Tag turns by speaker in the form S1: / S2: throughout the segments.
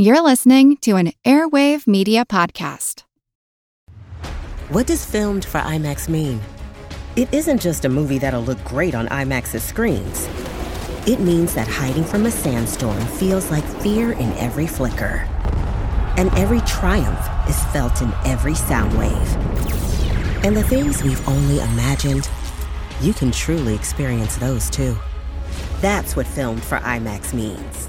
S1: You're listening to an Airwave Media Podcast.
S2: What does filmed for IMAX mean? It isn't just a movie that'll look great on IMAX's screens. It means that hiding from a sandstorm feels like fear in every flicker. And every triumph is felt in every sound wave. And the things we've only imagined, you can truly experience those too. That's what filmed for IMAX means.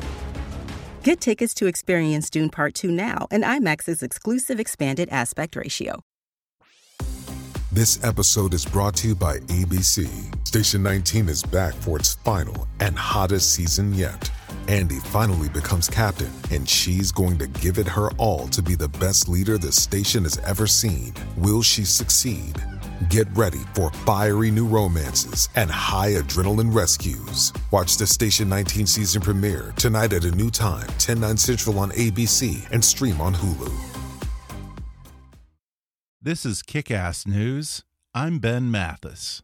S2: Get tickets to experience Dune Part 2 now and IMAX's exclusive expanded aspect ratio.
S3: This episode is brought to you by ABC. Station 19 is back for its final and hottest season yet. Andy finally becomes captain, and she's going to give it her all to be the best leader the station has ever seen. Will she succeed? Get ready for fiery new romances and high adrenaline rescues. Watch the Station 19 season premiere tonight at a new time, 10, 9 central on ABC and stream on Hulu.
S4: This is Kick Ass News. I'm Ben Mathis.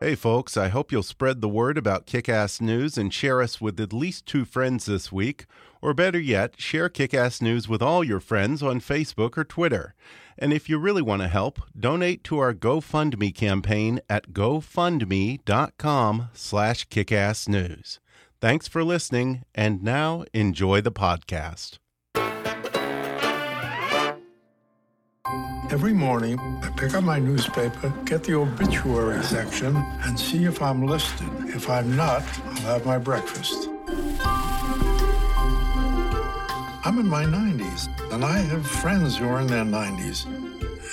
S4: Hey, folks, I hope you'll spread the word about Kick Ass News and share us with at least two friends this week. Or better yet, share Kick Ass News with all your friends on Facebook or Twitter. And if you really want to help, donate to our GoFundMe campaign at gofundme.com slash kickassnews. Thanks for listening, and now enjoy the podcast.
S5: Every morning, I pick up my newspaper, get the obituary section, and see if I'm listed. If I'm not, I'll have my breakfast. I'm in my 90s, and I have friends who are in their 90s.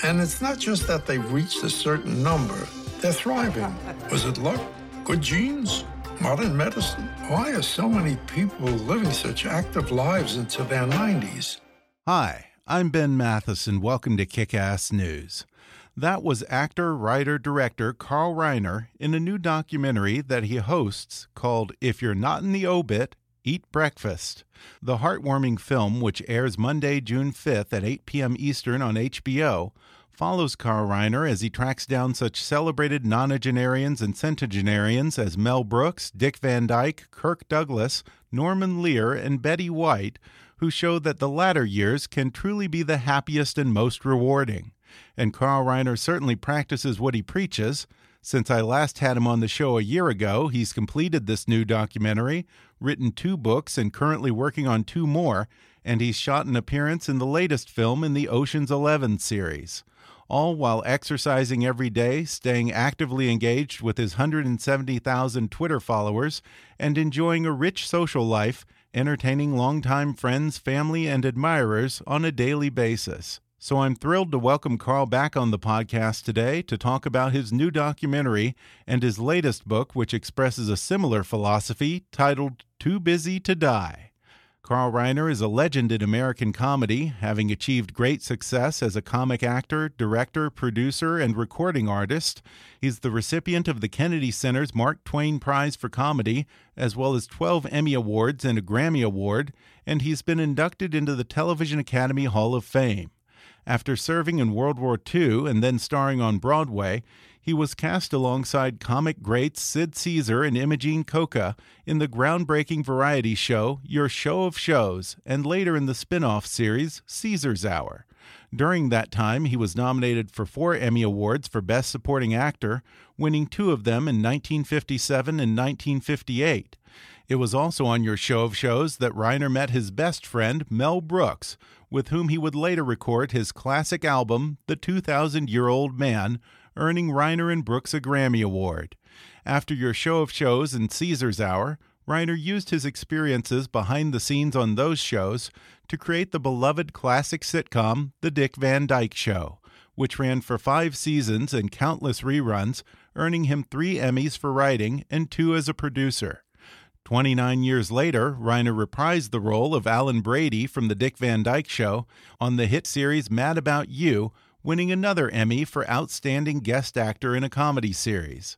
S5: And it's not just that they've reached a certain number, they're thriving. Was it luck? Good genes? Modern medicine? Why are so many people living such active lives into their 90s?
S4: Hi, I'm Ben Mathis, and welcome to Kick Ass News. That was actor, writer, director Carl Reiner in a new documentary that he hosts called If You're Not in the Obit, Eat Breakfast. The heartwarming film, which airs Monday, June 5th at 8 p.m. Eastern on HBO, follows Carl Reiner as he tracks down such celebrated nonagenarians and centenarians as Mel Brooks, Dick Van Dyke, Kirk Douglas, Norman Lear, and Betty White, who show that the latter years can truly be the happiest and most rewarding. And Carl Reiner certainly practices what he preaches. Since I last had him on the show a year ago, he's completed this new documentary, written two books, and currently working on two more, and he's shot an appearance in the latest film in the Ocean's Eleven series all while exercising every day, staying actively engaged with his 170,000 Twitter followers, and enjoying a rich social life, entertaining longtime friends, family, and admirers on a daily basis. So I'm thrilled to welcome Carl back on the podcast today to talk about his new documentary and his latest book, which expresses a similar philosophy titled Too Busy to Die. Carl Reiner is a legend in American comedy, having achieved great success as a comic actor, director, producer, and recording artist. He's the recipient of the Kennedy Center's Mark Twain Prize for Comedy, as well as 12 Emmy Awards and a Grammy Award, and he's been inducted into the Television Academy Hall of Fame. After serving in World War II and then starring on Broadway, he was cast alongside comic greats Sid Caesar and Imogene Coca in the groundbreaking variety show Your Show of Shows, and later in the spin off series Caesar's Hour. During that time, he was nominated for four Emmy Awards for Best Supporting Actor, winning two of them in 1957 and 1958. It was also on Your Show of Shows that Reiner met his best friend, Mel Brooks, with whom he would later record his classic album, The 2,000 Year Old Man, earning Reiner and Brooks a Grammy Award. After your show of shows and Caesar's Hour, Reiner used his experiences behind the scenes on those shows to create the beloved classic sitcom, The Dick Van Dyke Show, which ran for five seasons and countless reruns, earning him three Emmys for writing and two as a producer. 29 years later, Reiner reprised the role of Alan Brady from The Dick Van Dyke Show on the hit series Mad About You, winning another Emmy for Outstanding Guest Actor in a Comedy Series.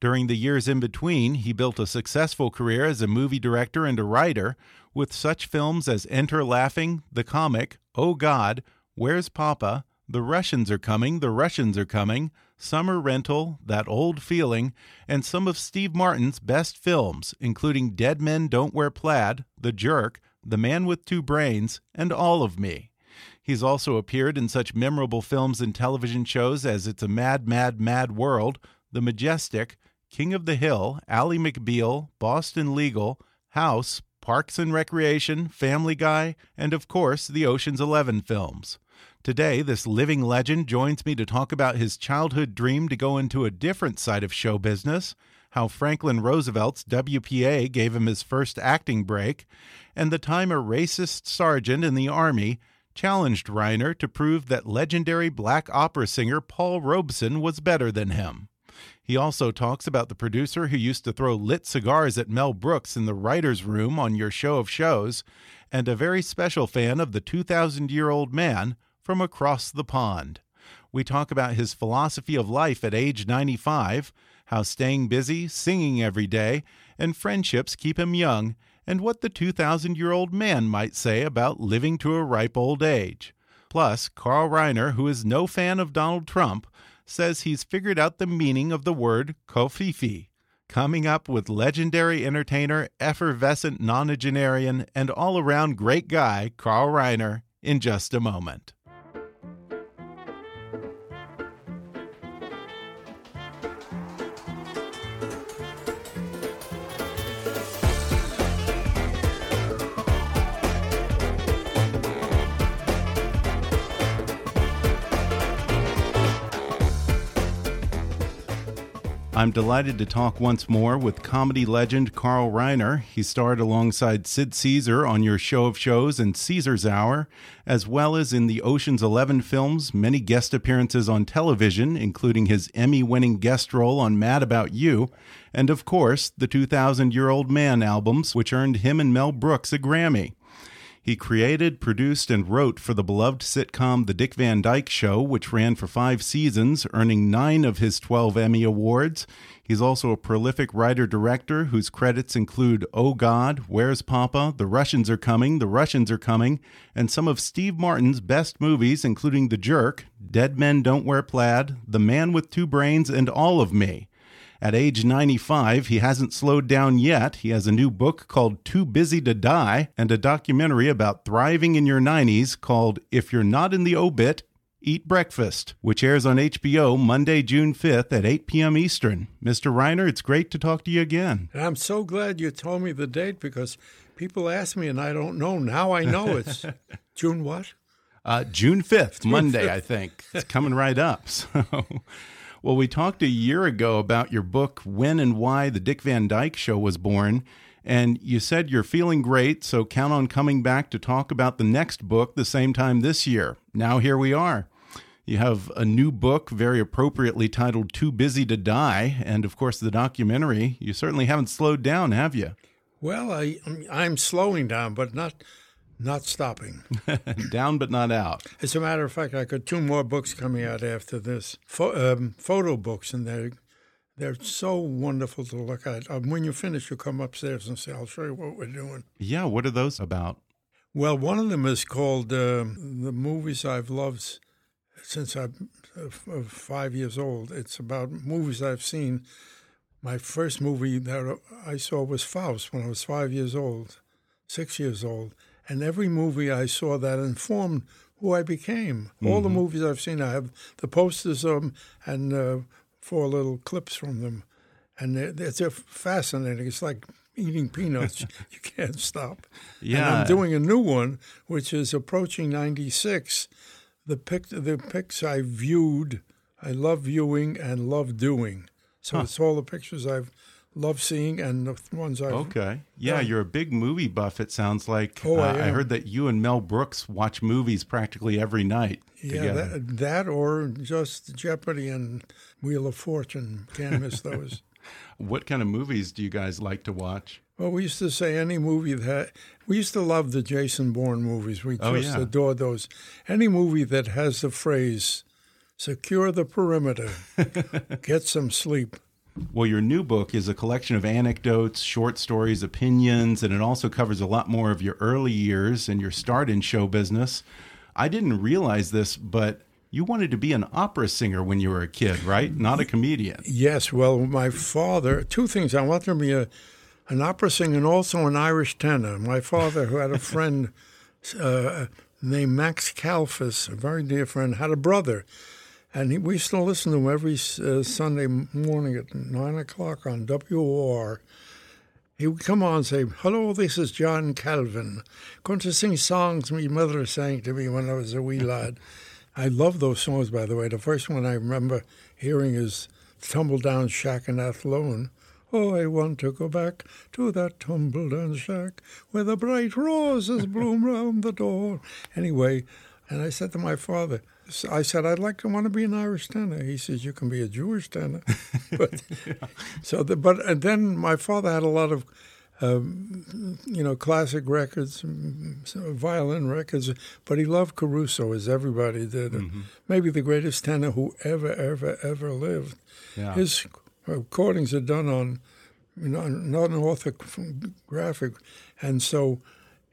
S4: During the years in between, he built a successful career as a movie director and a writer, with such films as Enter Laughing, The Comic, Oh God, Where's Papa, The Russians Are Coming, The Russians Are Coming, Summer Rental, That Old Feeling, and some of Steve Martin's best films, including Dead Men Don't Wear Plaid, The Jerk, The Man with Two Brains, and All of Me. He's also appeared in such memorable films and television shows as It's a Mad, Mad, Mad World, The Majestic, King of the Hill, Ally McBeal, Boston Legal, House, Parks and Recreation, Family Guy, and of course, the Ocean's Eleven films. Today, this living legend joins me to talk about his childhood dream to go into a different side of show business, how Franklin Roosevelt's WPA gave him his first acting break, and the time a racist sergeant in the Army challenged Reiner to prove that legendary black opera singer Paul Robeson was better than him. He also talks about the producer who used to throw lit cigars at Mel Brooks in the writer's room on your show of shows, and a very special fan of the 2,000 year old man from across the pond. We talk about his philosophy of life at age 95, how staying busy, singing every day, and friendships keep him young, and what the 2,000 year old man might say about living to a ripe old age. Plus, Carl Reiner, who is no fan of Donald Trump, says he's figured out the meaning of the word covfefe. Coming up with legendary entertainer, effervescent nonagenarian, and all around great guy, Carl Reiner, in just a moment. I'm delighted to talk once more with comedy legend Carl Reiner. He starred alongside Sid Caesar on your show of shows and Caesar's Hour, as well as in the Ocean's Eleven films, many guest appearances on television, including his Emmy winning guest role on Mad About You, and of course, the 2000 Year Old Man albums, which earned him and Mel Brooks a Grammy. He created, produced, and wrote for the beloved sitcom The Dick Van Dyke Show, which ran for five seasons, earning nine of his 12 Emmy Awards. He's also a prolific writer director whose credits include Oh God, Where's Papa, The Russians Are Coming, The Russians Are Coming, and some of Steve Martin's best movies, including The Jerk, Dead Men Don't Wear Plaid, The Man with Two Brains, and All of Me. At age 95, he hasn't slowed down yet. He has a new book called Too Busy to Die and a documentary about thriving in your 90s called If You're Not in the Obit, Eat Breakfast, which airs on HBO Monday, June 5th at 8 p.m. Eastern. Mr. Reiner, it's great to talk to you again.
S5: And I'm so glad you told me the date because people ask me and I don't know. Now I know it's June what?
S4: Uh, June 5th, June Monday, 5th. I think. It's coming right up. So. Well, we talked a year ago about your book, When and Why the Dick Van Dyke Show was born. And you said you're feeling great, so count on coming back to talk about the next book the same time this year. Now, here we are. You have a new book, very appropriately titled Too Busy to Die. And of course, the documentary. You certainly haven't slowed down, have you?
S5: Well, I, I'm slowing down, but not not stopping.
S4: Down but not out.
S5: As a matter of fact, I got two more books coming out after this, Fo- um, photo books, and they're they're so wonderful to look at. Um, when you finish, you come upstairs and say, "I'll show you what we're doing."
S4: Yeah, what are those about?
S5: Well, one of them is called uh, "The Movies I've Loved Since I'm uh, Five Years Old." It's about movies I've seen. My first movie that I saw was Faust when I was five years old, six years old and every movie I saw that informed who I became. Mm-hmm. All the mm-hmm. movies I've seen, I have the posters of them and uh, four little clips from them. And it's fascinating. It's like eating peanuts. you can't stop. Yeah. And I'm doing a new one, which is approaching 96. The, pic- the pics I viewed, I love viewing and love doing. So huh. it's all the pictures I've love seeing and the ones I've
S4: okay. Yeah done. you're a big movie buff it sounds like.
S5: Oh, uh,
S4: I, I, heard that you and mel brooks watch movies practically every night
S5: yeah that, that, or just jeopardy and wheel of fortune can't miss those.
S4: What kind of movies do you guys like to watch?
S5: Well we used to say any movie that we used to love the jason bourne movies. We oh, just oh, yeah. adore those. Any movie that has the phrase secure the perimeter get some sleep
S4: well, your new book is a collection of anecdotes, short stories, opinions, and it also covers a lot more of your early years and your start in show business. I didn't realize this, but you wanted to be an opera singer when you were a kid, right? Not a comedian.
S5: Yes, well, my father, two things. I wanted to be a, an opera singer and also an Irish tenor. My father, who had a friend uh, named Max Kalfas, a very dear friend, had a brother. And he, we used to listen to him every uh, Sunday morning at 9 o'clock on WOR. He would come on and say, Hello, this is John Calvin. Going to sing songs my mother sang to me when I was a wee lad. I love those songs, by the way. The first one I remember hearing is Tumble Down Shack in Athlone. Oh, I want to go back to that tumble down shack where the bright roses bloom round the door. Anyway, and I said to my father, I said, I'd like to want to be an Irish tenor. He says, You can be a Jewish tenor. but, yeah. So, the, but and then my father had a lot of um, you know, classic records, violin records, but he loved Caruso as everybody did. Mm-hmm. Maybe the greatest tenor who ever, ever, ever lived. Yeah. His recordings are done on, you know, not an orthophonic, and so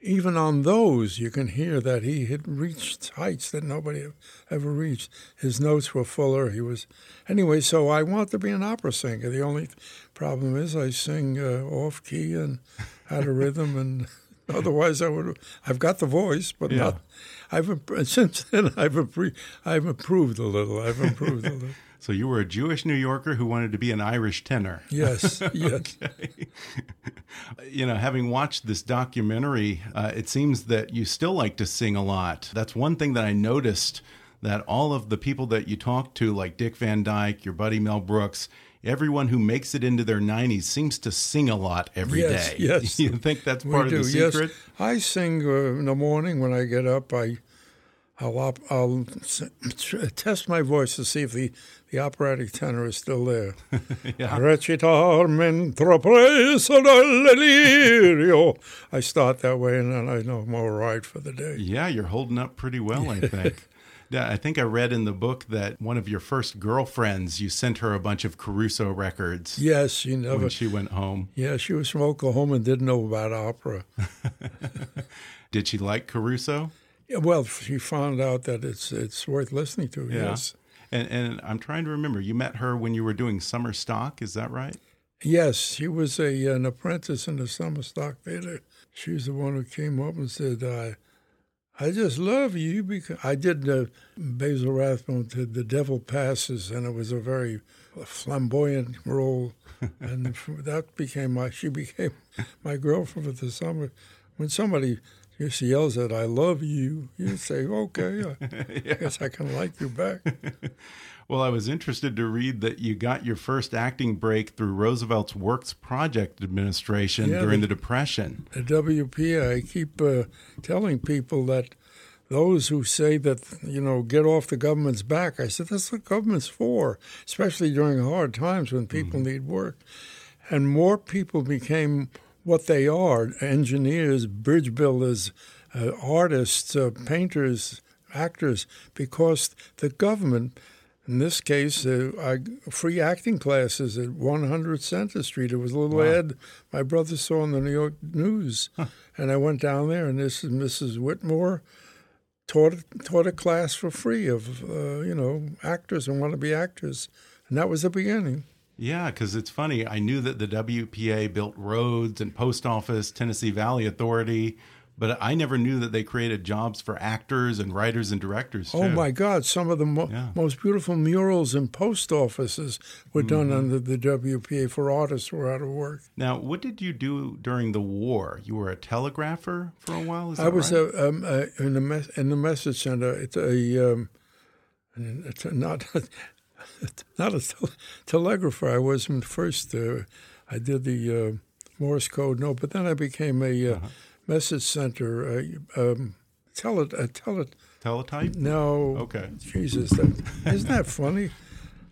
S5: even on those, you can hear that he had reached heights that nobody ever reached. His notes were fuller. He was, anyway. So I want to be an opera singer. The only problem is I sing uh, off key and out of rhythm, and otherwise I would. I've got the voice, but yeah. not. I've since then I've I've improved a little. I've improved a little.
S4: So you were a Jewish New Yorker who wanted to be an Irish tenor.
S5: Yes, yes.
S4: you know, having watched this documentary, uh, it seems that you still like to sing a lot. That's one thing that I noticed that all of the people that you talk to, like Dick Van Dyke, your buddy Mel Brooks, everyone who makes it into their 90s seems to sing a lot every
S5: yes,
S4: day.
S5: yes,
S4: You think that's part we of the secret?
S5: Yes. I sing uh, in the morning when I get up. I I'll, op- I'll test my voice to see if the, the operatic tenor is still there. Delirio. I start that way, and then I know I'm all right for the day.
S4: Yeah, you're holding up pretty well, I think. Yeah, I think I read in the book that one of your first girlfriends, you sent her a bunch of Caruso records.
S5: Yes, she never.
S4: When she went home.
S5: Yeah, she was from Oklahoma and didn't know about opera.
S4: Did she like Caruso?
S5: Well, she found out that it's it's worth listening to. Yeah. Yes.
S4: And and I'm trying to remember. You met her when you were doing summer stock. Is that right?
S5: Yes, she was a an apprentice in the summer stock theater. She was the one who came up and said, "I, I just love you because I did the Basil Rathbone did The Devil Passes, and it was a very flamboyant role, and that became my she became my girlfriend for the summer. When somebody she yells at, I love you. You say, okay, I yeah. guess I can like you back.
S4: well, I was interested to read that you got your first acting break through Roosevelt's Works Project Administration yeah, during the, the, Depression.
S5: The WPA, I keep uh, telling people that those who say that, you know, get off the government's back, I said, that's what government's for, especially during hard times when people mm -hmm. need work. And more people became what they are engineers, bridge builders, uh, artists, uh, painters, actors because the government, in this case, uh, I, free acting classes at 100 Center Street. It was a little wow. ad my brother saw in the New York News. Huh. And I went down there, and this is Mrs. Whitmore taught, taught a class for free of, uh, you know, actors and want to be actors. And that was the beginning.
S4: Yeah, because it's funny. I knew that the WPA built roads and post office, Tennessee Valley Authority, but I never knew that they created jobs for actors and writers and directors.
S5: Oh, too. Oh my God! Some of the mo yeah. most beautiful murals in post offices were done mm -hmm. under the WPA for artists who were out of work.
S4: Now, what did you do during the war? You were a telegrapher for a while.
S5: I was
S4: right?
S5: a, um, a, in the in the message center. It's a um, it's a, not not a tel- telegrapher. I wasn't first. Uh, I did the uh, Morse code. No, but then I became a uh, uh-huh. message center. Uh, um, tele, uh, tele,
S4: teletype.
S5: No.
S4: Okay.
S5: Jesus, that, isn't that funny?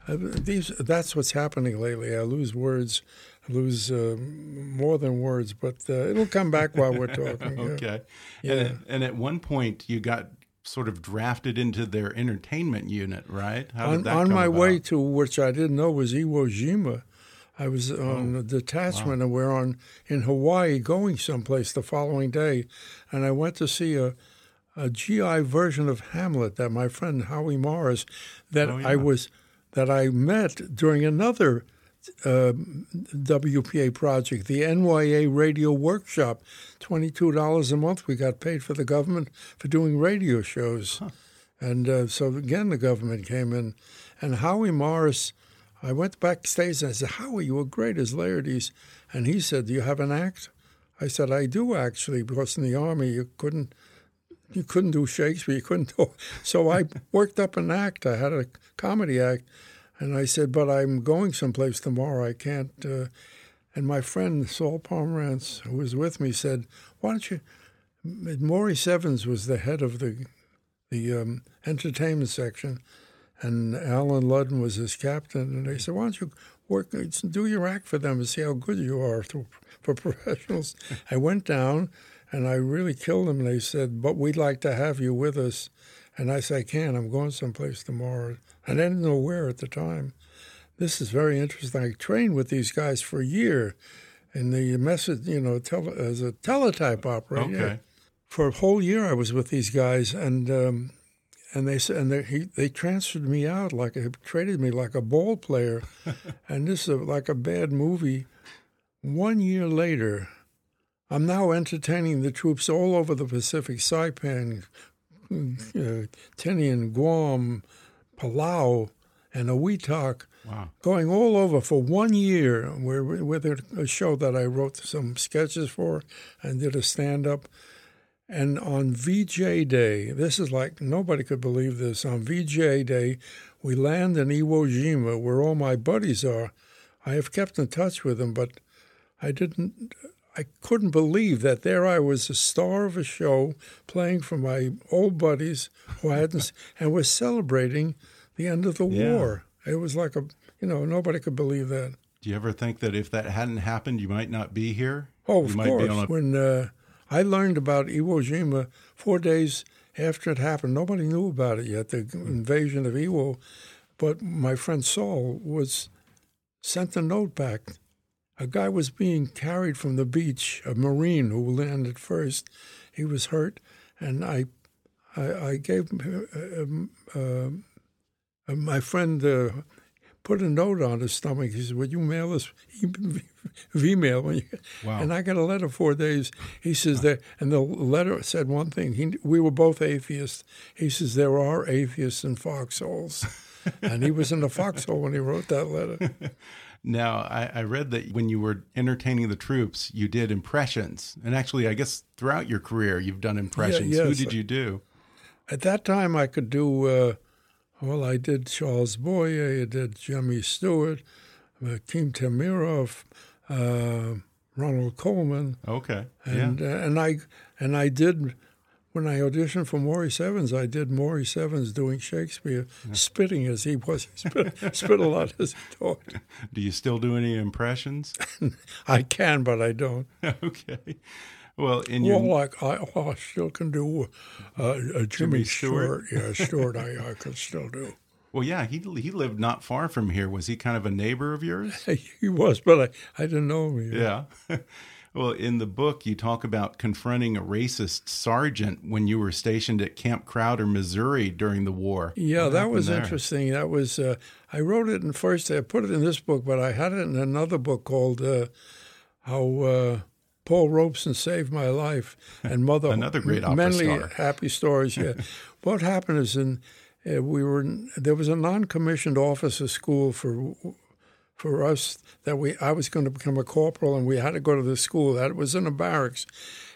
S5: Uh, these. That's what's happening lately. I lose words. I lose uh, more than words, but uh, it'll come back while we're talking.
S4: okay. Yeah. And, and at one point, you got sort of drafted into their entertainment unit, right?
S5: How on, on my about? way to which I didn't know was Iwo Jima. I was on oh, a detachment wow. and we're on in Hawaii going someplace the following day, and I went to see a a GI version of Hamlet that my friend Howie Morris that
S4: Oh, yeah.
S5: I was that I met during another uh, WPA project, the NYA Radio Workshop. Twenty-two dollars a month we got paid for the government for doing radio shows, and uh, so again the government came in, and Howie Morris. I went backstage and I said, "Howie, you were great as Laertes," and he said, "Do you have an act?" I said, "I do actually, because in the army you couldn't." You couldn't do Shakespeare. You couldn't do. So I worked up an act. I had a comedy act, and I said, "But I'm going someplace tomorrow. I can't." Uh, and my friend Saul Pomerantz, who was with me, said, "Why don't you?" Maurice Evans was the head of the the um, entertainment section, and Allen Ludden was his captain. And they said, "Why don't you work, do your act for them and see how good you are to, for professionals?" I went down, and I really killed them. They said, "But we'd like to have you with us." And I said, "I can't. I'm going someplace tomorrow." And I didn't know where at the time. This is very interesting. I trained with these guys for a year in the message, you know, tele, as a teletype operator.
S4: Okay.
S5: For a whole year, I was with these guys, and um, and they said, and they, he, they transferred me out like a, traded me like a ball player, and this is like a bad movie. One year later, I'm now entertaining the troops all over the Pacific, Saipan, Mm, uh, Tinian, Guam, Palau, and Awitak,
S4: Wow.
S5: going all over for one year where, with a, a show that I wrote some sketches for and did a stand up. And on VJ Day, this is like nobody could believe this. On VJ Day, we land in Iwo Jima, where all my buddies are. I have kept in touch with them, but I didn't. I couldn't believe that there I was, a star of a show, playing for my old buddies who I hadn't, and was celebrating the end of the
S4: Yeah.
S5: war. It was like a, you know, nobody could believe that.
S4: Do you ever think that if that hadn't happened, you might not be here?
S5: Oh,
S4: you
S5: of
S4: might
S5: course.
S4: be on a
S5: When uh, I learned about Iwo Jima four days after it happened, nobody knew about it yet, the invasion of Iwo. But my friend Saul was sent a note back. A guy was being carried from the beach, a Marine who landed first. He was hurt, and I, I, I gave him, uh, um, uh, my friend uh, put a note on his stomach. He said, "Would you mail this you?"
S4: Wow.
S5: And I got a letter four days. He says that, and the letter said one thing. He, we were both atheists. He says there are atheists in foxholes, and he was in a foxhole when he wrote that letter.
S4: Now, I, I read that when you were entertaining the troops, you did impressions. And actually, I guess throughout your career, you've done impressions. Who
S5: yes.
S4: did you do?
S5: At that time, I could do. Uh, well, I did Charles Boyer. I did Jimmy Stewart, uh, Akim Tamiroff, uh, Ronald Colman.
S4: Okay.
S5: and
S4: yeah.
S5: uh, and I and I did when I auditioned for Maurice Evans, I did Maurice Evans doing Shakespeare, spitting as he was. He spit, spit a lot as he talked.
S4: Do you still do any impressions?
S5: I can, but I don't.
S4: okay. Well, in your
S5: Well, like I, well, I still can do uh, a Jimmy,
S4: Jimmy Stewart?
S5: Stewart. Yeah, Stewart. I, I could still do.
S4: well, yeah, he he lived not far from here. Was he kind of a neighbor of yours?
S5: He was, but I, I didn't know him.
S4: Yeah. Well, in the book, you talk about confronting a racist sergeant when you were stationed at Camp Crowder, Missouri during the war.
S5: Yeah,
S4: What
S5: that was
S4: there?
S5: interesting. That was uh, I wrote it in first. I put it in this book, but I had it in another book called uh, "How uh, Paul Robeson Saved My Life" and Mother.
S4: Another great opera
S5: Many
S4: star.
S5: happy stories. Yeah, what happened is in uh, we were in, there was a non-commissioned officer school for for us that we I was going to become a corporal and we had to go to the school that was in a barracks,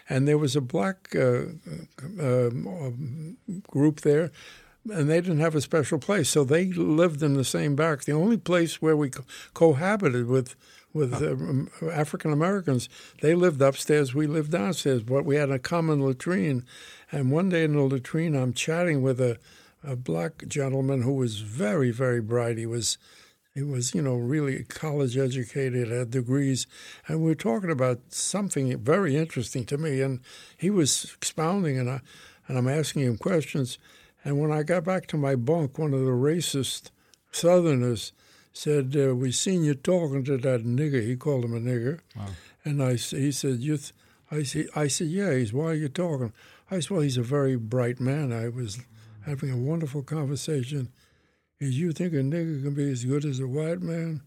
S5: and there was a black uh, um, group there, and they didn't have a special place, so they lived in the same barracks. The only place where we co- cohabited with with um, African Americans, they lived upstairs, we lived downstairs, but we had a common latrine. And one day in the latrine, I'm chatting with a, a black gentleman who was very, very bright. He was he was, you know, really college educated, had degrees, and we were talking about something very interesting to me. And he was expounding, and I, and I'm asking him questions. And when I got back to my bunk, one of the racist Southerners said, uh, "We seen you talking to that nigger." He called him a nigger, and I he said, "You." Th- I said, I said, yeah. He's, why are you talking? I said, well, he's a very bright man. I was having a wonderful conversation. Is you think a nigger can be as good as a white man?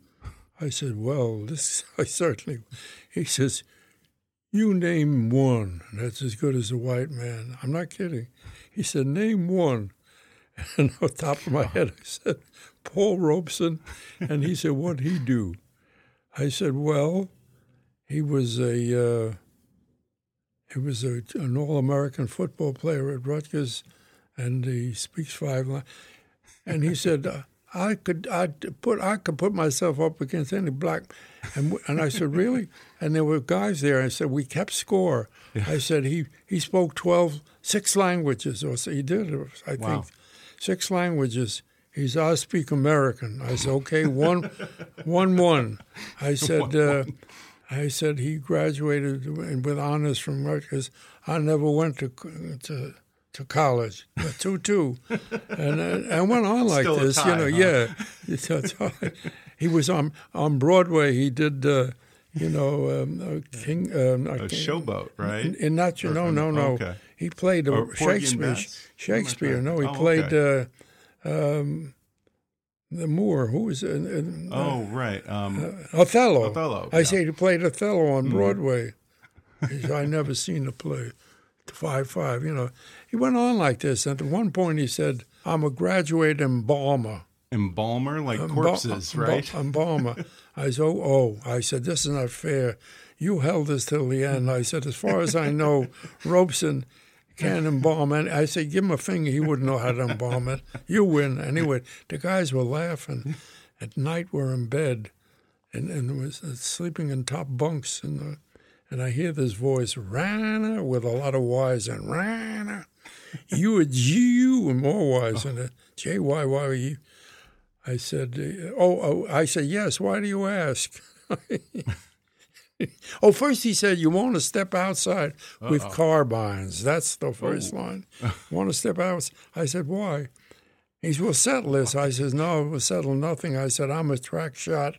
S5: I said, well, this I certainly. He says, you name one that's as good as a white man. I'm not kidding. He said, name one. And on top of my head, I said, Paul Robeson. And he said, what'd he do? I said, well, he was a uh, he was a, an all-American football player at Rutgers, and he speaks five languages. And he said, uh, I could I put I could put myself up against any black, and and I said really, and there were guys there. I said we kept score. Yeah. I said he he spoke 12, six languages, or so he did. I wow. think six languages. He said I speak American. I said okay, one, one, one. I said. Uh, I said he graduated with honors from Rutgers. I never went to to to college, two two, and and went on like
S4: Still
S5: this.
S4: Tie,
S5: you
S4: know,
S5: huh? yeah. he was on on Broadway. He did. Uh, you know, um, King, um,
S4: a King, showboat, right? In,
S5: in that, you know, no, no.
S4: Okay.
S5: He played a Shakespeare. Shakespeare. No, he oh, played okay. uh, um, the Moor. Who was? Uh,
S4: uh, oh, right. Um,
S5: uh, Othello.
S4: Othello.
S5: I yeah. say he played Othello on mm-hmm. Broadway. I never seen the play. Five five. You know, he went on like this. And at one point, he said, "I'm a graduate embalmer."
S4: Embalmer, like corpses, right?
S5: Embalmer. I said, oh, oh, I said, this is not fair. You held this till the end. I said, as far as I know, Robeson can't embalm it. I said, give him a finger. He wouldn't know how to embalm it. You win. Anyway, the guys were laughing. At night, we're in bed and, and was sleeping in top bunks. And, uh, and I hear this voice, Rana, with a lot of Y's, and Rana, you a Jew, and more Y's, and a J Y Y. I said, oh, oh, I said, yes, why do you ask? oh, first he said, you want to step outside Uh-oh. with carbines. That's the oh. first oh. line. want to step out? I said, why? He said, well, settle this. I said, no, we'll settle nothing. I said, I'm a track shot.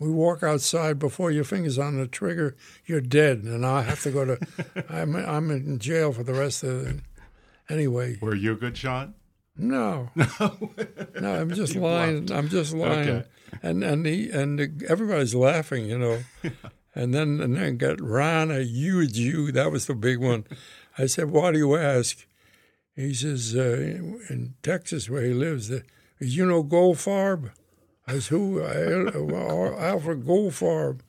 S5: We walk outside before your finger's on the trigger, you're dead. And I have to go to, I'm, I'm in jail for the rest of the, anyway.
S4: Were you a good shot?
S5: No, no, no. I'm just lying. I'm just lying, okay. and and he and the, everybody's laughing, you know. and then and then got Rana, you, you. That was the big one. I said, "Why do you ask?" He says, uh, "In Texas, where he lives, the, you know Goldfarb." Said, "Who?" Alfred Goldfarb.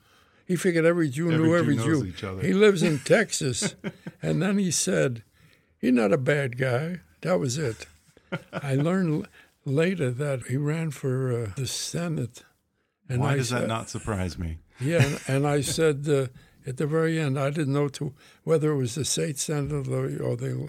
S5: He figured every Jew
S4: every
S5: knew every
S4: Jew.
S5: Jew. He lives in Texas, and then he said, "He's not a bad guy." That was it. I learned later that he ran for uh, the Senate.
S4: And Why I does said, that not surprise me?
S5: Yeah, and, and I said uh, at the very end, I didn't know to, whether it was the state senate or the, or the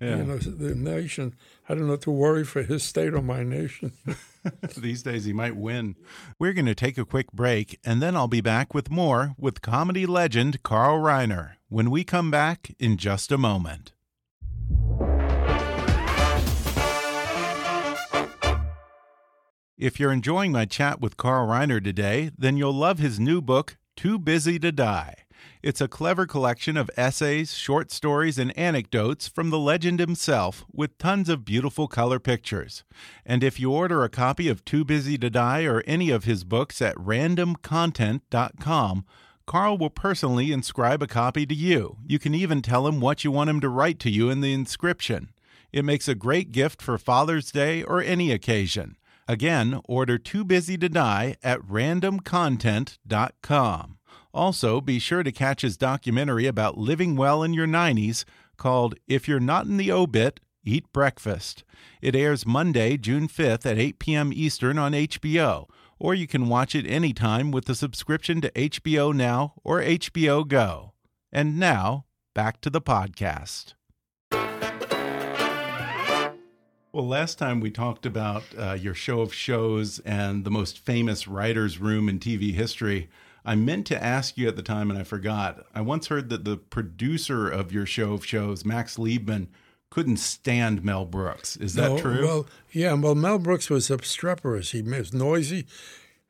S5: yeah. you know the nation. I don't know to worry for his state or my nation.
S4: These days he might win. We're going to take a quick break, and then I'll be back with more with comedy legend Carl Reiner when we come back in just a moment. If you're enjoying my chat with Carl Reiner today, then you'll love his new book, Too Busy to Die. It's a clever collection of essays, short stories, and anecdotes from the legend himself with tons of beautiful color pictures. And if you order a copy of Too Busy to Die or any of his books at randomcontent.com, Carl will personally inscribe a copy to you. You can even tell him what you want him to write to you in the inscription. It makes a great gift for Father's Day or any occasion. Again, order Too Busy to Die at randomcontent.com. Also, be sure to catch his documentary about living well in your 90s called If You're Not in the Obit, Eat Breakfast. It airs Monday, June 5th at 8 p.m. Eastern on HBO, or you can watch it anytime with a subscription to HBO Now or HBO Go. And now, back to the podcast. Well, last time we talked about uh, your show of shows and the most famous writer's room in TV history. I meant to ask you at the time and I forgot. I once heard that the producer of your show of shows, Max Liebman, couldn't stand Mel Brooks. Is that
S5: no,
S4: true?
S5: Well, yeah. Well, Mel Brooks was obstreperous. He was noisy,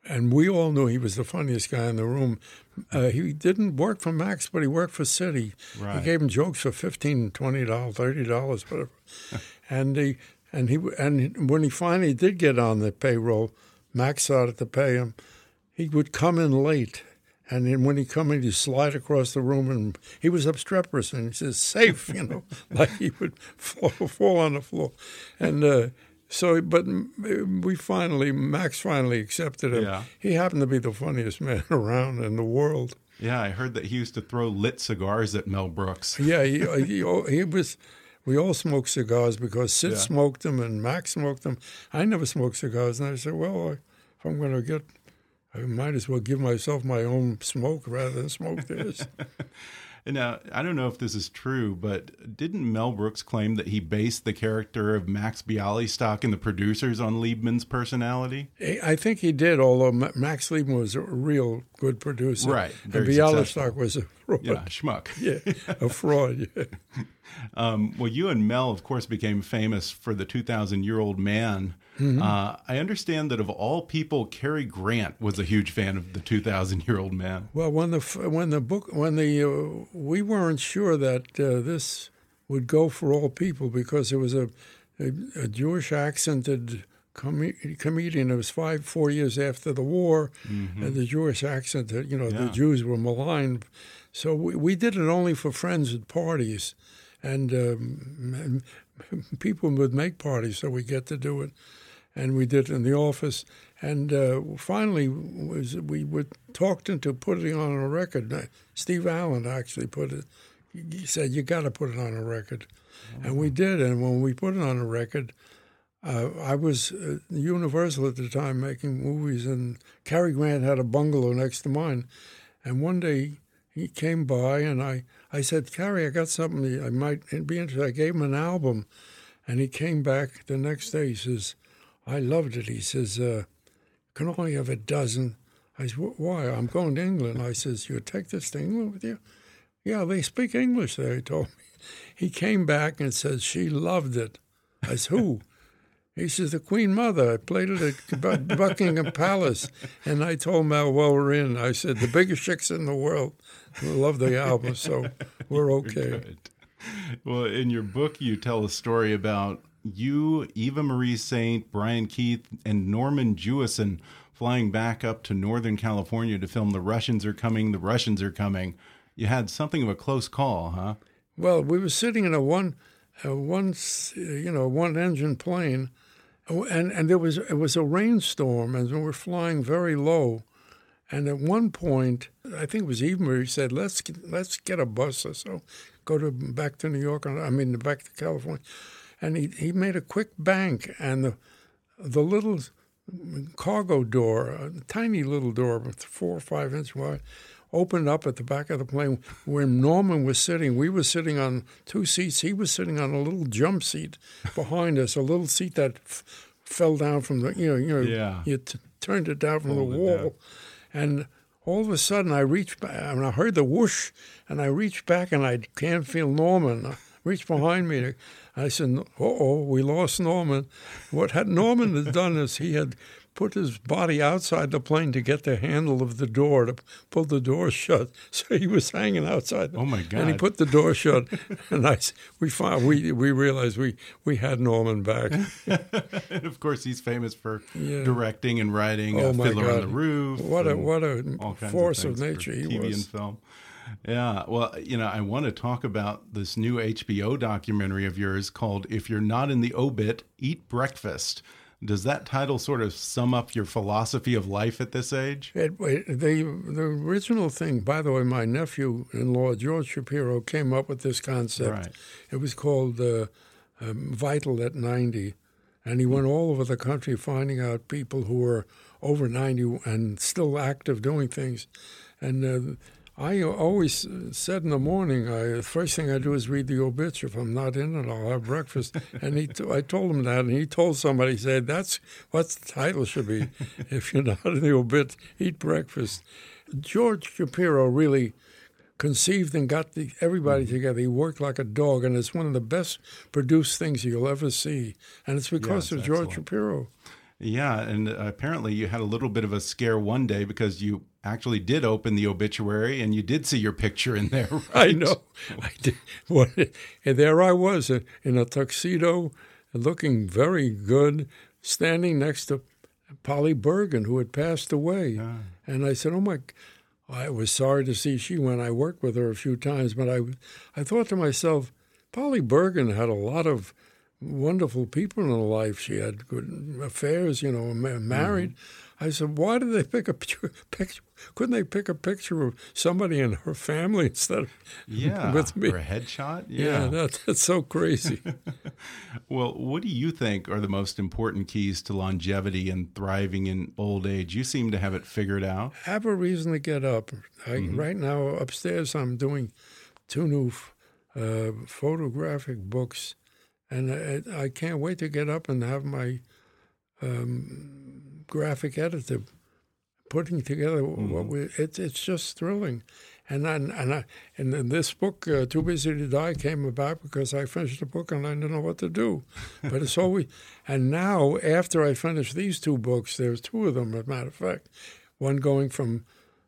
S5: and we all knew he was the funniest guy in the room. Uh, he didn't work for Max, but he worked for Sid.
S4: Right.
S5: He gave him jokes for fifteen, twenty dollars, thirty dollars, whatever. and he and he and when he finally did get on the payroll, Max started to pay him. He would come in late, and then when he come in, he'd slide across the room, and he was obstreperous, and he says safe, you know, like he would fall, fall on the floor, and. Uh, so, but we finally, Max finally accepted him.
S4: Yeah.
S5: He happened to be the funniest man around in the world.
S4: Yeah, I heard that he used to throw lit cigars at Mel Brooks.
S5: Yeah, he, he, he was. We all smoked cigars because Sid
S4: Yeah.
S5: smoked them and Max smoked them. I never smoked cigars, and I said, "Well, if I'm going to get, I might as well give myself my own smoke rather than smoke theirs."
S4: Now, I don't know if this is true, but didn't Mel Brooks claim that he based the character of Max Bialystock and the producers on Liebman's personality?
S5: I think he did, although Max Liebman was a real good producer,
S4: Right,
S5: And Bialystock
S4: successful.
S5: was a fraud.
S4: Yeah, schmuck.
S5: yeah, a fraud. Yeah.
S4: Um, well, you and Mel, of course, became famous for the 2,000 year old man. Uh, I understand that of all people, Cary Grant was a huge fan of the 2,000 year old man.
S5: Well, when the when the book when the uh, we weren't sure that uh, this would go for all people because it was a a, a Jewish accented com- comedian. It was five four years after the war, and the Jewish accent that you know the Jews were maligned. So we, we did it only for friends at parties, and, um, people would make parties, so we get to do it and we did it in the office. And uh, finally, was we were talked into putting on a record. Steve Allen actually put it. He said, "You got to put it on a record," and we did. And when we put it on a record, uh, I was uh, Universal at the time making movies, and Cary Grant had a bungalow next to mine. And one day he came by, and I, I said, Cary, I got something I might be interested. I gave him an album, and he came back the next day. He says, I loved it. He says, uh, can only have a dozen. I said, why? I'm going to England. I says, you take this to England with you? Yeah, they speak English there, he told me. He came back and says, she loved it. I said, who? He says, the Queen Mother. I played it at Buckingham Palace. And I told Mel, well, we're in. I said, the biggest chicks in the world love the album, so we're okay.
S4: Well, in your book, you tell a story about you, Eva Marie Saint, Brian Keith, and Norman Jewison flying back up to Northern California to film The Russians Are Coming, The Russians Are Coming. You had something of a close call, huh?
S5: Well, we were sitting in a one, a one, you know, one engine plane, and and there was it was a rainstorm, and we were flying very low, and at one point, I think it was Eva Marie said, "Let's get, let's get a bus or so, go to back to New York, I mean back to California," and he he made a quick bank, and the the little cargo door, a tiny little door, with four or five inch wide, opened up at the back of the plane where Norman was sitting. We were sitting on two seats. He was sitting on a little jump seat behind us, a little seat that f- fell down from the, you know, you know,
S4: Yeah.
S5: you t- turned it down from the wall. And all of a sudden, I reached back, and I heard the whoosh, and I reached back, and I can't feel Norman. I reached behind me. I said, "Uh oh, we lost Norman." What had Norman had done is he had put his body outside the plane to get the handle of the door to pull the door shut. So he was hanging outside.
S4: Oh, my God!
S5: And he put the door shut, and I we found, we we realized we we had Norman back.
S4: and of course, he's famous for
S5: Yeah.
S4: directing and writing
S5: Oh,
S4: uh,
S5: my
S4: Fiddler on
S5: God.
S4: the Roof.
S5: What a what a force
S4: of,
S5: of, nature he
S4: TV
S5: was.
S4: and film. Yeah, well, you know, I want to talk about this new HBO documentary of yours called "If You're Not in the Obit, Eat Breakfast." Does that title sort of sum up your philosophy of life at this age?
S5: It, it- the the original thing, by the way, my nephew-in-law George Shapiro came up with this concept.
S4: Right.
S5: It was called uh, um, Vital at 90, and he went all over the country finding out people who were over 90 and still active doing things. And uh, I always said in the morning, I, the first thing I do is read the obits. If I'm not in it, I'll have breakfast. and he, t- I told him that, and he told somebody, he said, "That's what the title should be. if you're not in the obit, eat breakfast." George Shapiro really conceived and got the, everybody together. He worked like a dog, and it's one of the best produced things you'll ever see. And it's because
S4: Yes,
S5: of George. Shapiro.
S4: Yeah, and uh, apparently you had a little bit of a scare one day because you actually did open the obituary and you did see your picture in there. Right?
S5: I know. I did. Well, and there I was uh, in a tuxedo, looking very good, standing next to Polly Bergen, who had passed away.
S4: Ah.
S5: And I said, "Oh my." I was sorry to see she went. I worked with her a few times, but I, I thought to myself, Polly Bergen had a lot of wonderful people in her life. She had good affairs, you know, ma- married. I said, why did they pick a picture, picture? Couldn't they pick a picture of somebody in her family instead of
S4: Yeah.
S5: with me?
S4: For a headshot?
S5: Yeah, that, that's so crazy.
S4: Well, what do you think are the most important keys to longevity and thriving in old age? You seem to have it figured out.
S5: Have a reason to get up. I, Right now, upstairs, I'm doing two new uh, photographic books, and I, I can't wait to get up and have my um, graphic editor putting together what we. It's it's just thrilling, and I, and I, and then this book, uh, Too Busy to Die, came about because I finished a book and I didn't know what to do. But it's always, and now after I finished these two books, there's two of them, as a matter of fact, one going from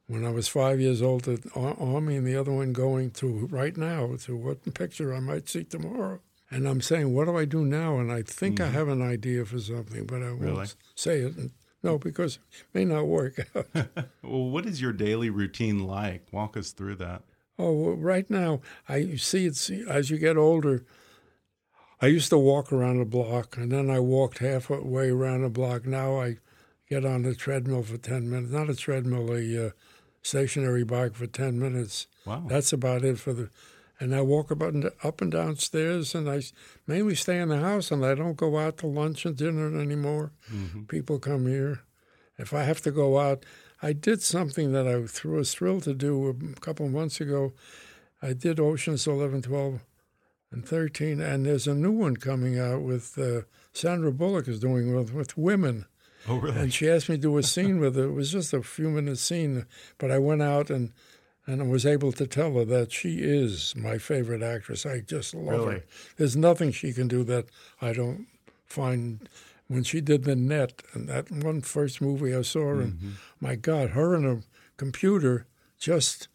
S5: when I was five years old Ar- Army, and the other one going to right now to what picture I might see tomorrow. And I'm saying, what do I do now? And I think I have an idea for something, but I won't
S4: Really?
S5: say it. No, because it may not work out.
S4: Well, what is your daily routine like? Walk us through that.
S5: Oh, well, right now, I see it's as you get older. I used to walk around a block, and then I walked halfway around a block. Now I get on the treadmill for ten minutes. Not a treadmill, a uh, stationary bike for ten minutes.
S4: Wow.
S5: That's about it for the. And I walk up and up and down stairs, and I mainly stay in the house, and I don't go out to lunch and dinner anymore. People come here. If I have to go out, I did something that I was thrilled to do a couple of months ago. I did Oceans 11, 12, and 13, and there's a new one coming out with uh, Sandra Bullock is doing with, with women.
S4: Oh, really?
S5: And she asked me to do a scene with her. It was just a few minute scene, but I went out and and I was able to tell her that she is my favorite actress. I just love
S4: Really?
S5: her. There's nothing she can do that I don't find. When she did the net and that one first movie I saw her mm-hmm. in, my God, her and a computer just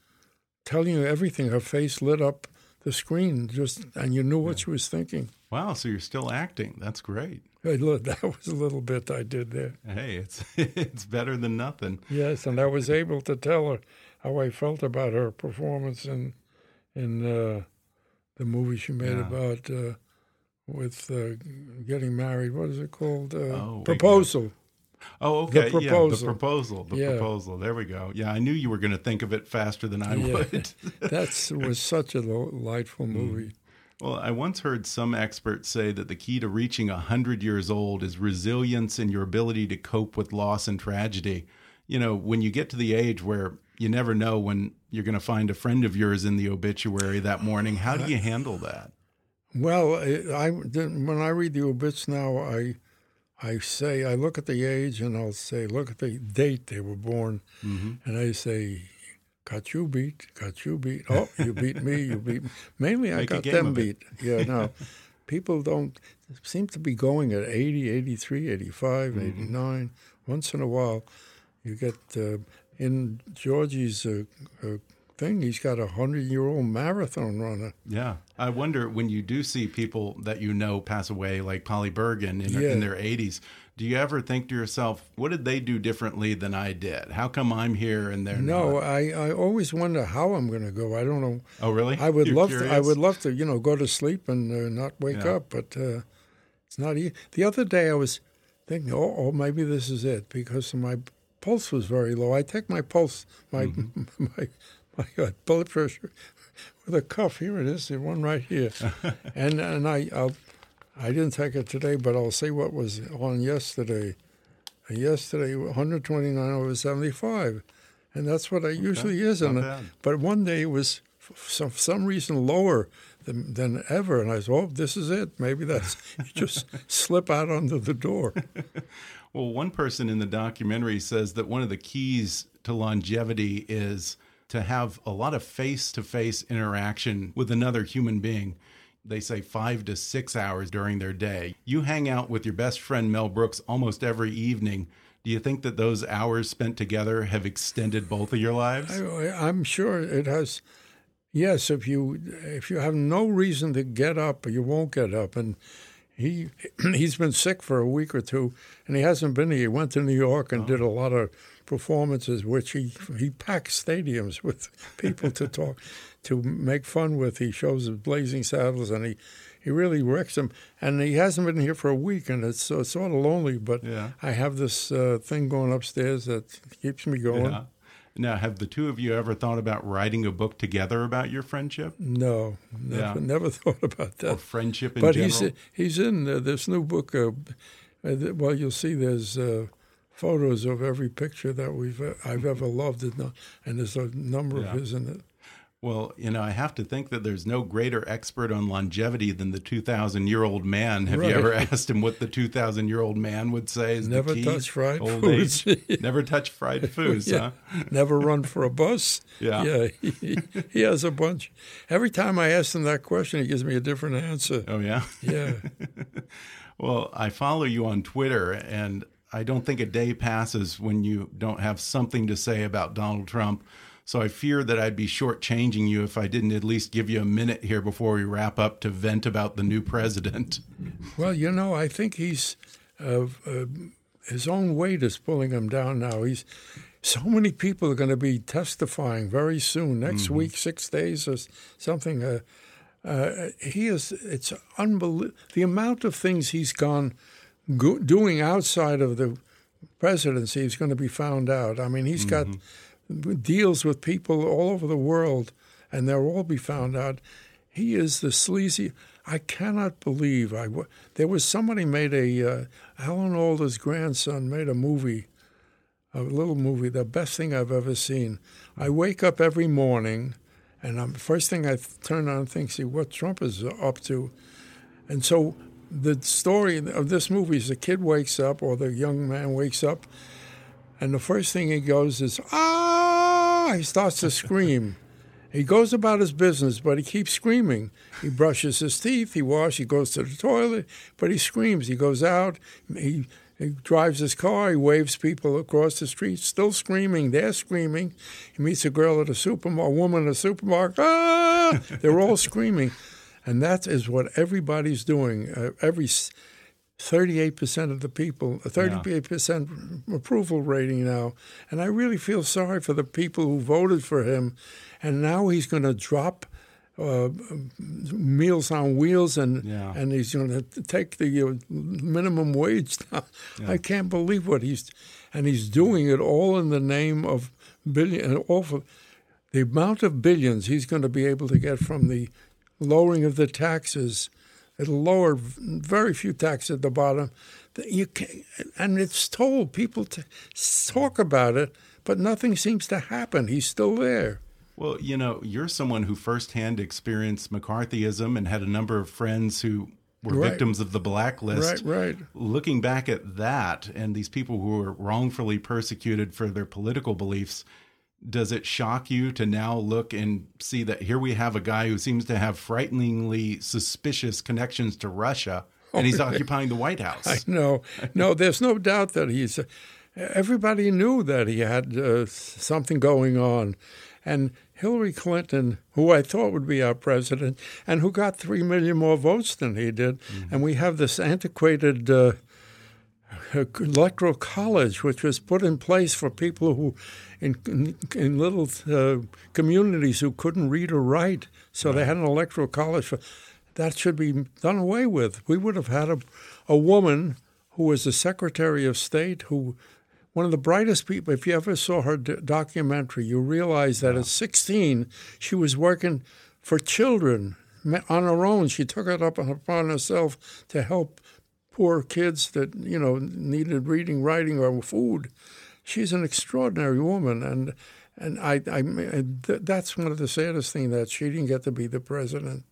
S5: telling you everything. Her face lit up the screen, just and you knew what she was thinking.
S4: Wow, so you're still acting. That's great.
S5: Hey, look, That was a little bit I did there.
S4: Hey, it's it's better than nothing.
S5: Yes, and I was able to tell her how I felt about her performance in in uh, the movie she made
S4: Yeah.
S5: about uh, with uh, getting married. What is it called? Uh,
S4: Oh,
S5: proposal.
S4: Oh, okay. Yeah, the
S5: proposal.
S4: proposal. The
S5: Yeah.
S4: proposal. There we go. Yeah, I knew you were going to think of it faster than I
S5: Yeah.
S4: would.
S5: That was such a delightful
S4: Mm.
S5: movie.
S4: Well, I once heard some experts say that the key to reaching 100 years old is resilience and your ability to cope with loss and tragedy. You know, when you get to the age where you never know when you're going to find a friend of yours in the obituary that morning, how do you handle that?
S5: Well, I, I when I read the obits now, I I say I look at the age and I'll say look at the date they were born,
S4: Mm-hmm.
S5: and I say. Got you beat, got you beat. Oh, you beat me, you beat me. Mainly, I
S4: Make
S5: got them beat. Yeah, no. People don't seem to be going at 80, 83, 85,
S4: Mm-hmm.
S5: 89. Once in a while, you get uh, in Georgie's uh, uh, thing, he's got a 100 year old marathon runner.
S4: Yeah. I wonder when you do see people that you know pass away, like Polly Bergen in,
S5: Yeah.
S4: in their 80s, do you ever think to yourself, what did they do differently than I did? How come I'm here and they're
S5: No,
S4: not?
S5: I, I always wonder how I'm going to go. I don't know.
S4: Oh, really?
S5: I would
S4: You're
S5: love to. I would love to. You know, go to sleep and uh, not wake
S4: Yeah.
S5: up, but uh, it's not easy. The other day, I was thinking, oh, oh, maybe this is it because of my pulse was very low. I take my pulse, my
S4: Mm-hmm.
S5: my my uh, blood pressure with a cuff. Here it is, the one right here, and and I I'll, I didn't take it today, but I'll see what was on yesterday. And yesterday, 129 over 75, and that's what it usually is.
S4: not
S5: And
S4: bad.
S5: but one day it was for some, some reason lower than, than ever, and I said, "Oh, this is it. Maybe that's you just slip out under the door."
S4: Well, one person in the documentary says that one of the keys to longevity is to have a lot of face to face interaction with another human being. They say five to six hours during their day. You hang out with your best friend Mel Brooks almost every evening. Do you think that those hours spent together have extended both of your lives?
S5: I, I'm sure it has. Yes, if you if you have no reason to get up, you won't get up. And he he's been sick for a week or two, and he hasn't been here. He went to New York and oh. did a lot of performances, which he he packs stadiums with people to talk to make fun with. He shows his Blazing Saddles, and he he really wrecks them. And he hasn't been here for a week, and it's, it's sort of lonely. But yeah. I have this uh, thing going upstairs that keeps me going. Yeah.
S4: Now, have the two of you ever thought about writing a book together about your friendship?
S5: No, never, yeah. never thought about that.
S4: Or friendship in
S5: but
S4: general?
S5: he's he's in uh, this new book. Uh, uh, well, you'll see there's uh, photos of every picture that we've uh, I've ever loved, and there's a number yeah. of his in it.
S4: Well, you know, I have to think that there's no greater expert on longevity than the 2,000 year old man. Have right. you ever asked him what the 2,000 year old man would say is
S5: Never touch fried old foods.
S4: Age? Never touch fried foods, yeah.
S5: huh? Never run for a bus.
S4: Yeah.
S5: Yeah. He, he, has a bunch. Every time I ask him that question, he gives me a different answer.
S4: Oh, yeah?
S5: Yeah.
S4: well, I follow you on Twitter, and I don't think a day passes when you don't have something to say about Donald Trump. So I fear that I'd be shortchanging you if I didn't at least give you a minute here before we wrap up to vent about the new president.
S5: Well, you know, I think he's uh, uh, his own weight is pulling him down now. He's so many people are going to be testifying very soon, next mm -hmm. week, six days or something. Uh, uh he is. It's unbelievable the amount of things he's gone doing outside of the presidency is going to be found out. I mean, he's mm -hmm. got mm-hmm deals with people all over the world, and they'll all be found out. He is the sleazy. I cannot believe I. There was somebody made a uh, Alan Alda's grandson made a movie, a little movie, the best thing I've ever seen. I wake up every morning, and I'm, first thing I turn on and think, see what Trump is up to, and so the story of this movie is the kid wakes up or the young man wakes up, and the first thing he goes is ah he starts to scream. He goes about his business, but he keeps screaming. He brushes his teeth, he washes, he goes to the toilet, but he screams. He goes out, he, he drives his car, he waves people across the street, still screaming. They're screaming. He meets a girl at a supermarket, a woman at a supermarket. Ah! They're all screaming. And that is what everybody's doing. Uh, every 38% of the people, a 38% yeah. approval rating now. And I really feel sorry for the people who voted for him. And now he's going to drop uh, Meals on Wheels and yeah. and he's going to take the uh, minimum wage down. Yeah. I can't believe what he's and he's doing it all in the name of billion all for the amount of billions he's going to be able to get from the lowering of the taxes It'll lower very few taxes at the bottom. You can, and it's told people to talk about it, but nothing seems to happen. He's still there.
S4: Well, you know, you're someone who firsthand experienced McCarthyism and had a number of friends who were right. victims of the blacklist.
S5: Right, right.
S4: Looking back at that and these people who were wrongfully persecuted for their political beliefs, does it shock you to now look and see that here we have a guy who seems to have frighteningly suspicious connections to Russia and he's occupying the White House?
S5: I know. No, there's no doubt that he's. Uh, everybody knew that he had uh, something going on. And Hillary Clinton, who I thought would be our president, and who got three million more votes than he did, mm -hmm. and we have this antiquated uh, electoral college, which was put in place for people who, in in, in little uh, communities, who couldn't read or write, so they had an electoral college. For, that should be done away with. We would have had a, a woman who was the Secretary of State, who one of the brightest people. If you ever saw her documentary, you realize that yeah. at 16 she was working for children on her own. She took it up upon herself to help poor kids that you know needed reading, writing, or food. She's an extraordinary woman, and and I, I that's one of the saddest things that she didn't get to be the president.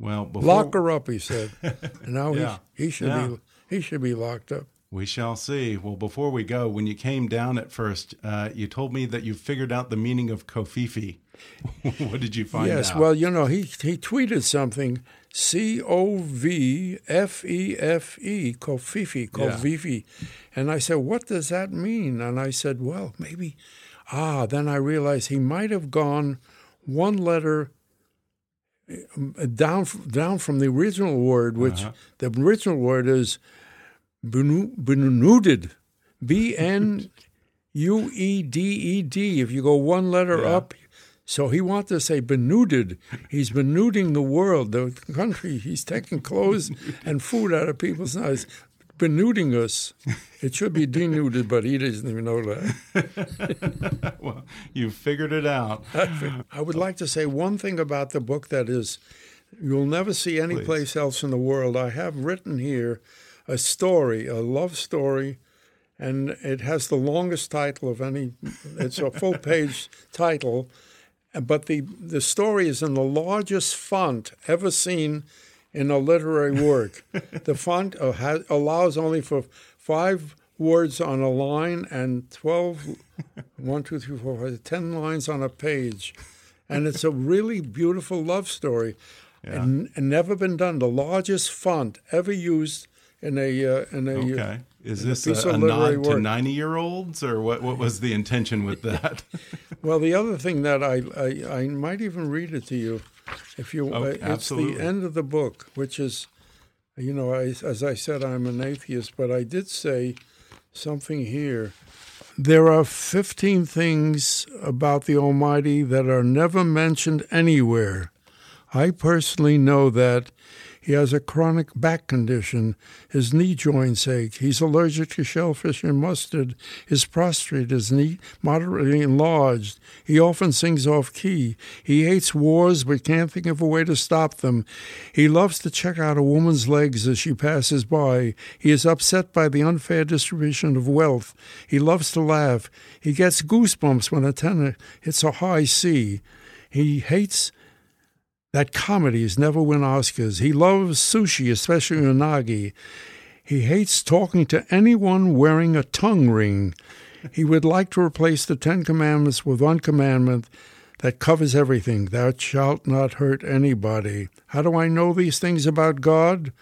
S4: Well, before...
S5: lock her up, he said. and now yeah. he, he should yeah. be he should be locked up.
S4: We shall see. Well, before we go, when you came down at first, uh, you told me that you figured out the meaning of Covfefe. what did you find
S5: yes,
S4: out?
S5: well, you know, he he tweeted something C O V F E F E, covfefe, covfefe. And I said, What does that mean? And I said, Well, maybe. Ah, then I realized he might have gone one letter uh, down down from the original word, which
S4: Uh-huh.
S5: the original word is benuded, B N U E D E D. If you go one letter
S4: Yeah.
S5: up, so he wants to say benuded. He's benuding the world, the country. He's taking clothes and food out of people's eyes. Benuding us. It should be denuded, but he doesn't even know that.
S4: well, you figured it out.
S5: I would like to say one thing about the book that is you'll never see any
S4: Please.
S5: place else in the world. I have written here a story, a love story, and it has the longest title of any. It's a full page title, but the the story is in the largest font ever seen in a literary work. the font uh, allows only for five words on a line and 12, one, two, three, four, five, 10 lines on a page. And it's a really beautiful love story. And, and never been done. The largest font ever used in a uh, in a uh,
S4: Okay. Is
S5: in a
S4: this a, a nod to 90 year olds, or what, what was the intention with that?
S5: Well, the other thing that I, I, I might even read it to you, if you,
S4: Oh,
S5: uh, it's the end of the book, which is, you know, I, as I said, I'm an atheist, but I did say something here. There are 15 things about the Almighty that are never mentioned anywhere. I personally know that he has a chronic back condition. His knee joints ache. He's allergic to shellfish and mustard. His prostate is moderately enlarged. He often sings off key. He hates wars but can't think of a way to stop them. He loves to check out a woman's legs as she passes by. He is upset by the unfair distribution of wealth. He loves to laugh. He gets goosebumps when a tenor hits a high C. He hates that comedies never win Oscars. He loves sushi, especially unagi. He hates talking to anyone wearing a tongue ring. He would like to replace the Ten Commandments with one commandment that covers everything Thou shalt not hurt anybody. How do I know these things about God?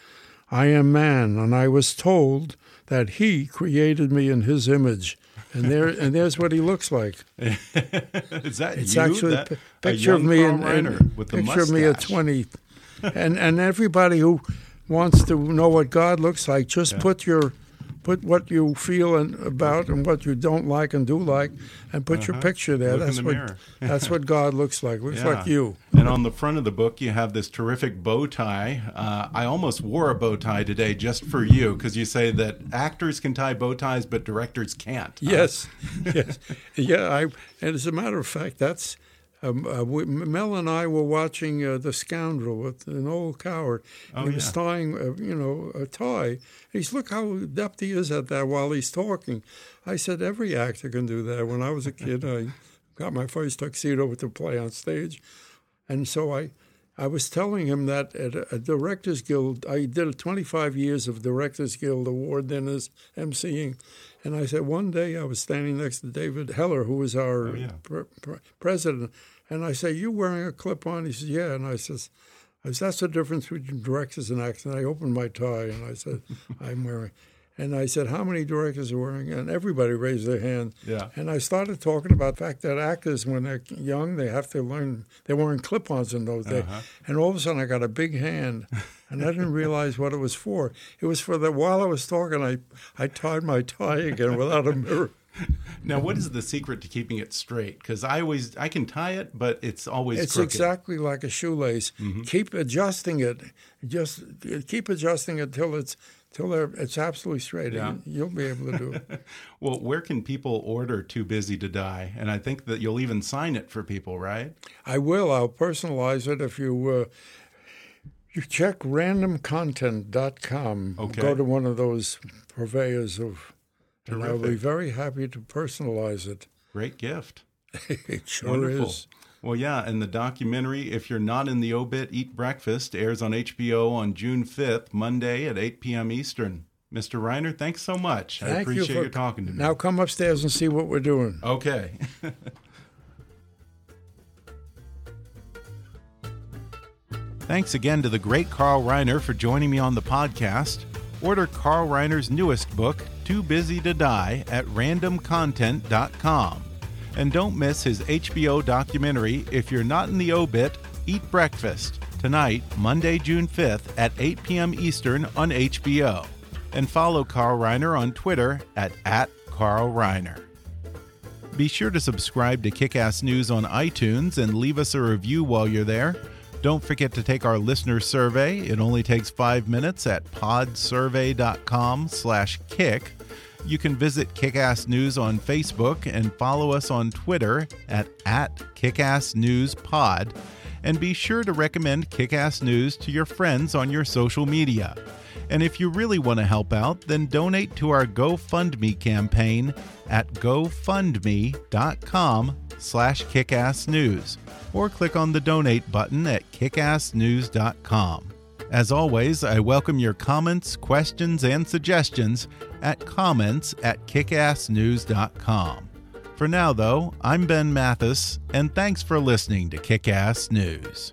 S5: I am man, and I was told that He created me in His image. And there, and there's what he looks like.
S4: Is that
S5: It's
S4: you?
S5: actually
S4: that,
S5: a pi-
S4: a
S5: picture of me and, and
S4: with the
S5: picture of me at twenty, and and everybody who wants to know what God looks like, just put your put what you feel and about and what you don't like and do like, and put your picture there.
S4: Uh-huh. Look
S5: that's
S4: the
S5: what that's what God looks like. Looks like you.
S4: And on the front of the book, you have this terrific bow tie. Uh, I almost wore a bow tie today just for you because you say that actors can tie bow ties, but directors can't.
S5: Yes, yes, yeah. I and as a matter of fact, that's um, uh, we, Mel and I were watching uh, The Scoundrel with an Noel Coward.
S4: Oh,
S5: he was tying, uh, you know, a tie. He's look how adept he is at that while he's talking. I said every actor can do that. When I was a kid, I got my first tuxedo to play on stage, and so I. I was telling him that at a, a Directors Guild, I did 25 years of Directors Guild award dinners, emceeing, and I said one day I was standing next to David Heller, who was our
S4: Oh, yeah.
S5: pre- pre- president, and I say, "You wearing a clip on?" He says, "Yeah," and I says, I said, "That's the difference between directors and actors." And I opened my tie and I said, "I'm wearing." And I said, "How many directors are wearing?" And everybody raised their hand.
S4: Yeah.
S5: And I started talking about the fact that actors, when they're young, they have to learn. They weren't clip-ons in those days.
S4: Uh-huh.
S5: And all of a sudden, I got a big hand, and I didn't realize what it was for. It was for that while I was talking, I I tied my tie again without a mirror.
S4: Now, what is the secret to keeping it straight? Because I always I can tie it, but it's always
S5: It's
S4: crooked.
S5: exactly like a shoelace. Keep adjusting it. Just keep adjusting it till it's till it's absolutely straight.
S4: Yeah.
S5: and You'll be able to do it.
S4: Well, where can people order "Too Busy to Die"? And I think that you'll even sign it for people, right?
S5: I will. I'll personalize it if you. Uh, you check randomcontent.com.
S4: Okay.
S5: Go to one of those purveyors of, and I'll be very happy to personalize it.
S4: Great gift.
S5: It sure
S4: Wonderful.
S5: is.
S4: Well, yeah, and the documentary "If You're Not in the Obit, Eat Breakfast" airs on HBO on June 5th, Monday at 8 p.m. Eastern. Mr. Reiner, thanks so much. I
S5: Thank
S4: appreciate
S5: you for
S4: you talking to me.
S5: Now come upstairs and see what we're doing.
S4: Okay. Thanks again to the great Carl Reiner for joining me on the podcast. Order Carl Reiner's newest book, Too Busy to Die, at randomcontent.com. And don't miss his HBO documentary, If You're Not in the Obit, Eat Breakfast, tonight, Monday, June 5th at 8 p.m. Eastern on HBO. And follow Carl Reiner on Twitter at, at Carl Reiner. Be sure to subscribe to Kickass News on iTunes and leave us a review while you're there. Don't forget to take our listener survey. It only takes five minutes at podsurvey.com slash kick. You can visit Kickass News on Facebook and follow us on Twitter at, at KickassNewsPod. And be sure to recommend Kickass News to your friends on your social media. And if you really want to help out, then donate to our GoFundMe campaign at gofundme.com slash kickassnews or click on the donate button at kickassnews.com. As always, I welcome your comments, questions, and suggestions at comments at kickassnews.com. For now, though, I'm Ben Mathis, and thanks for listening to Kickass News.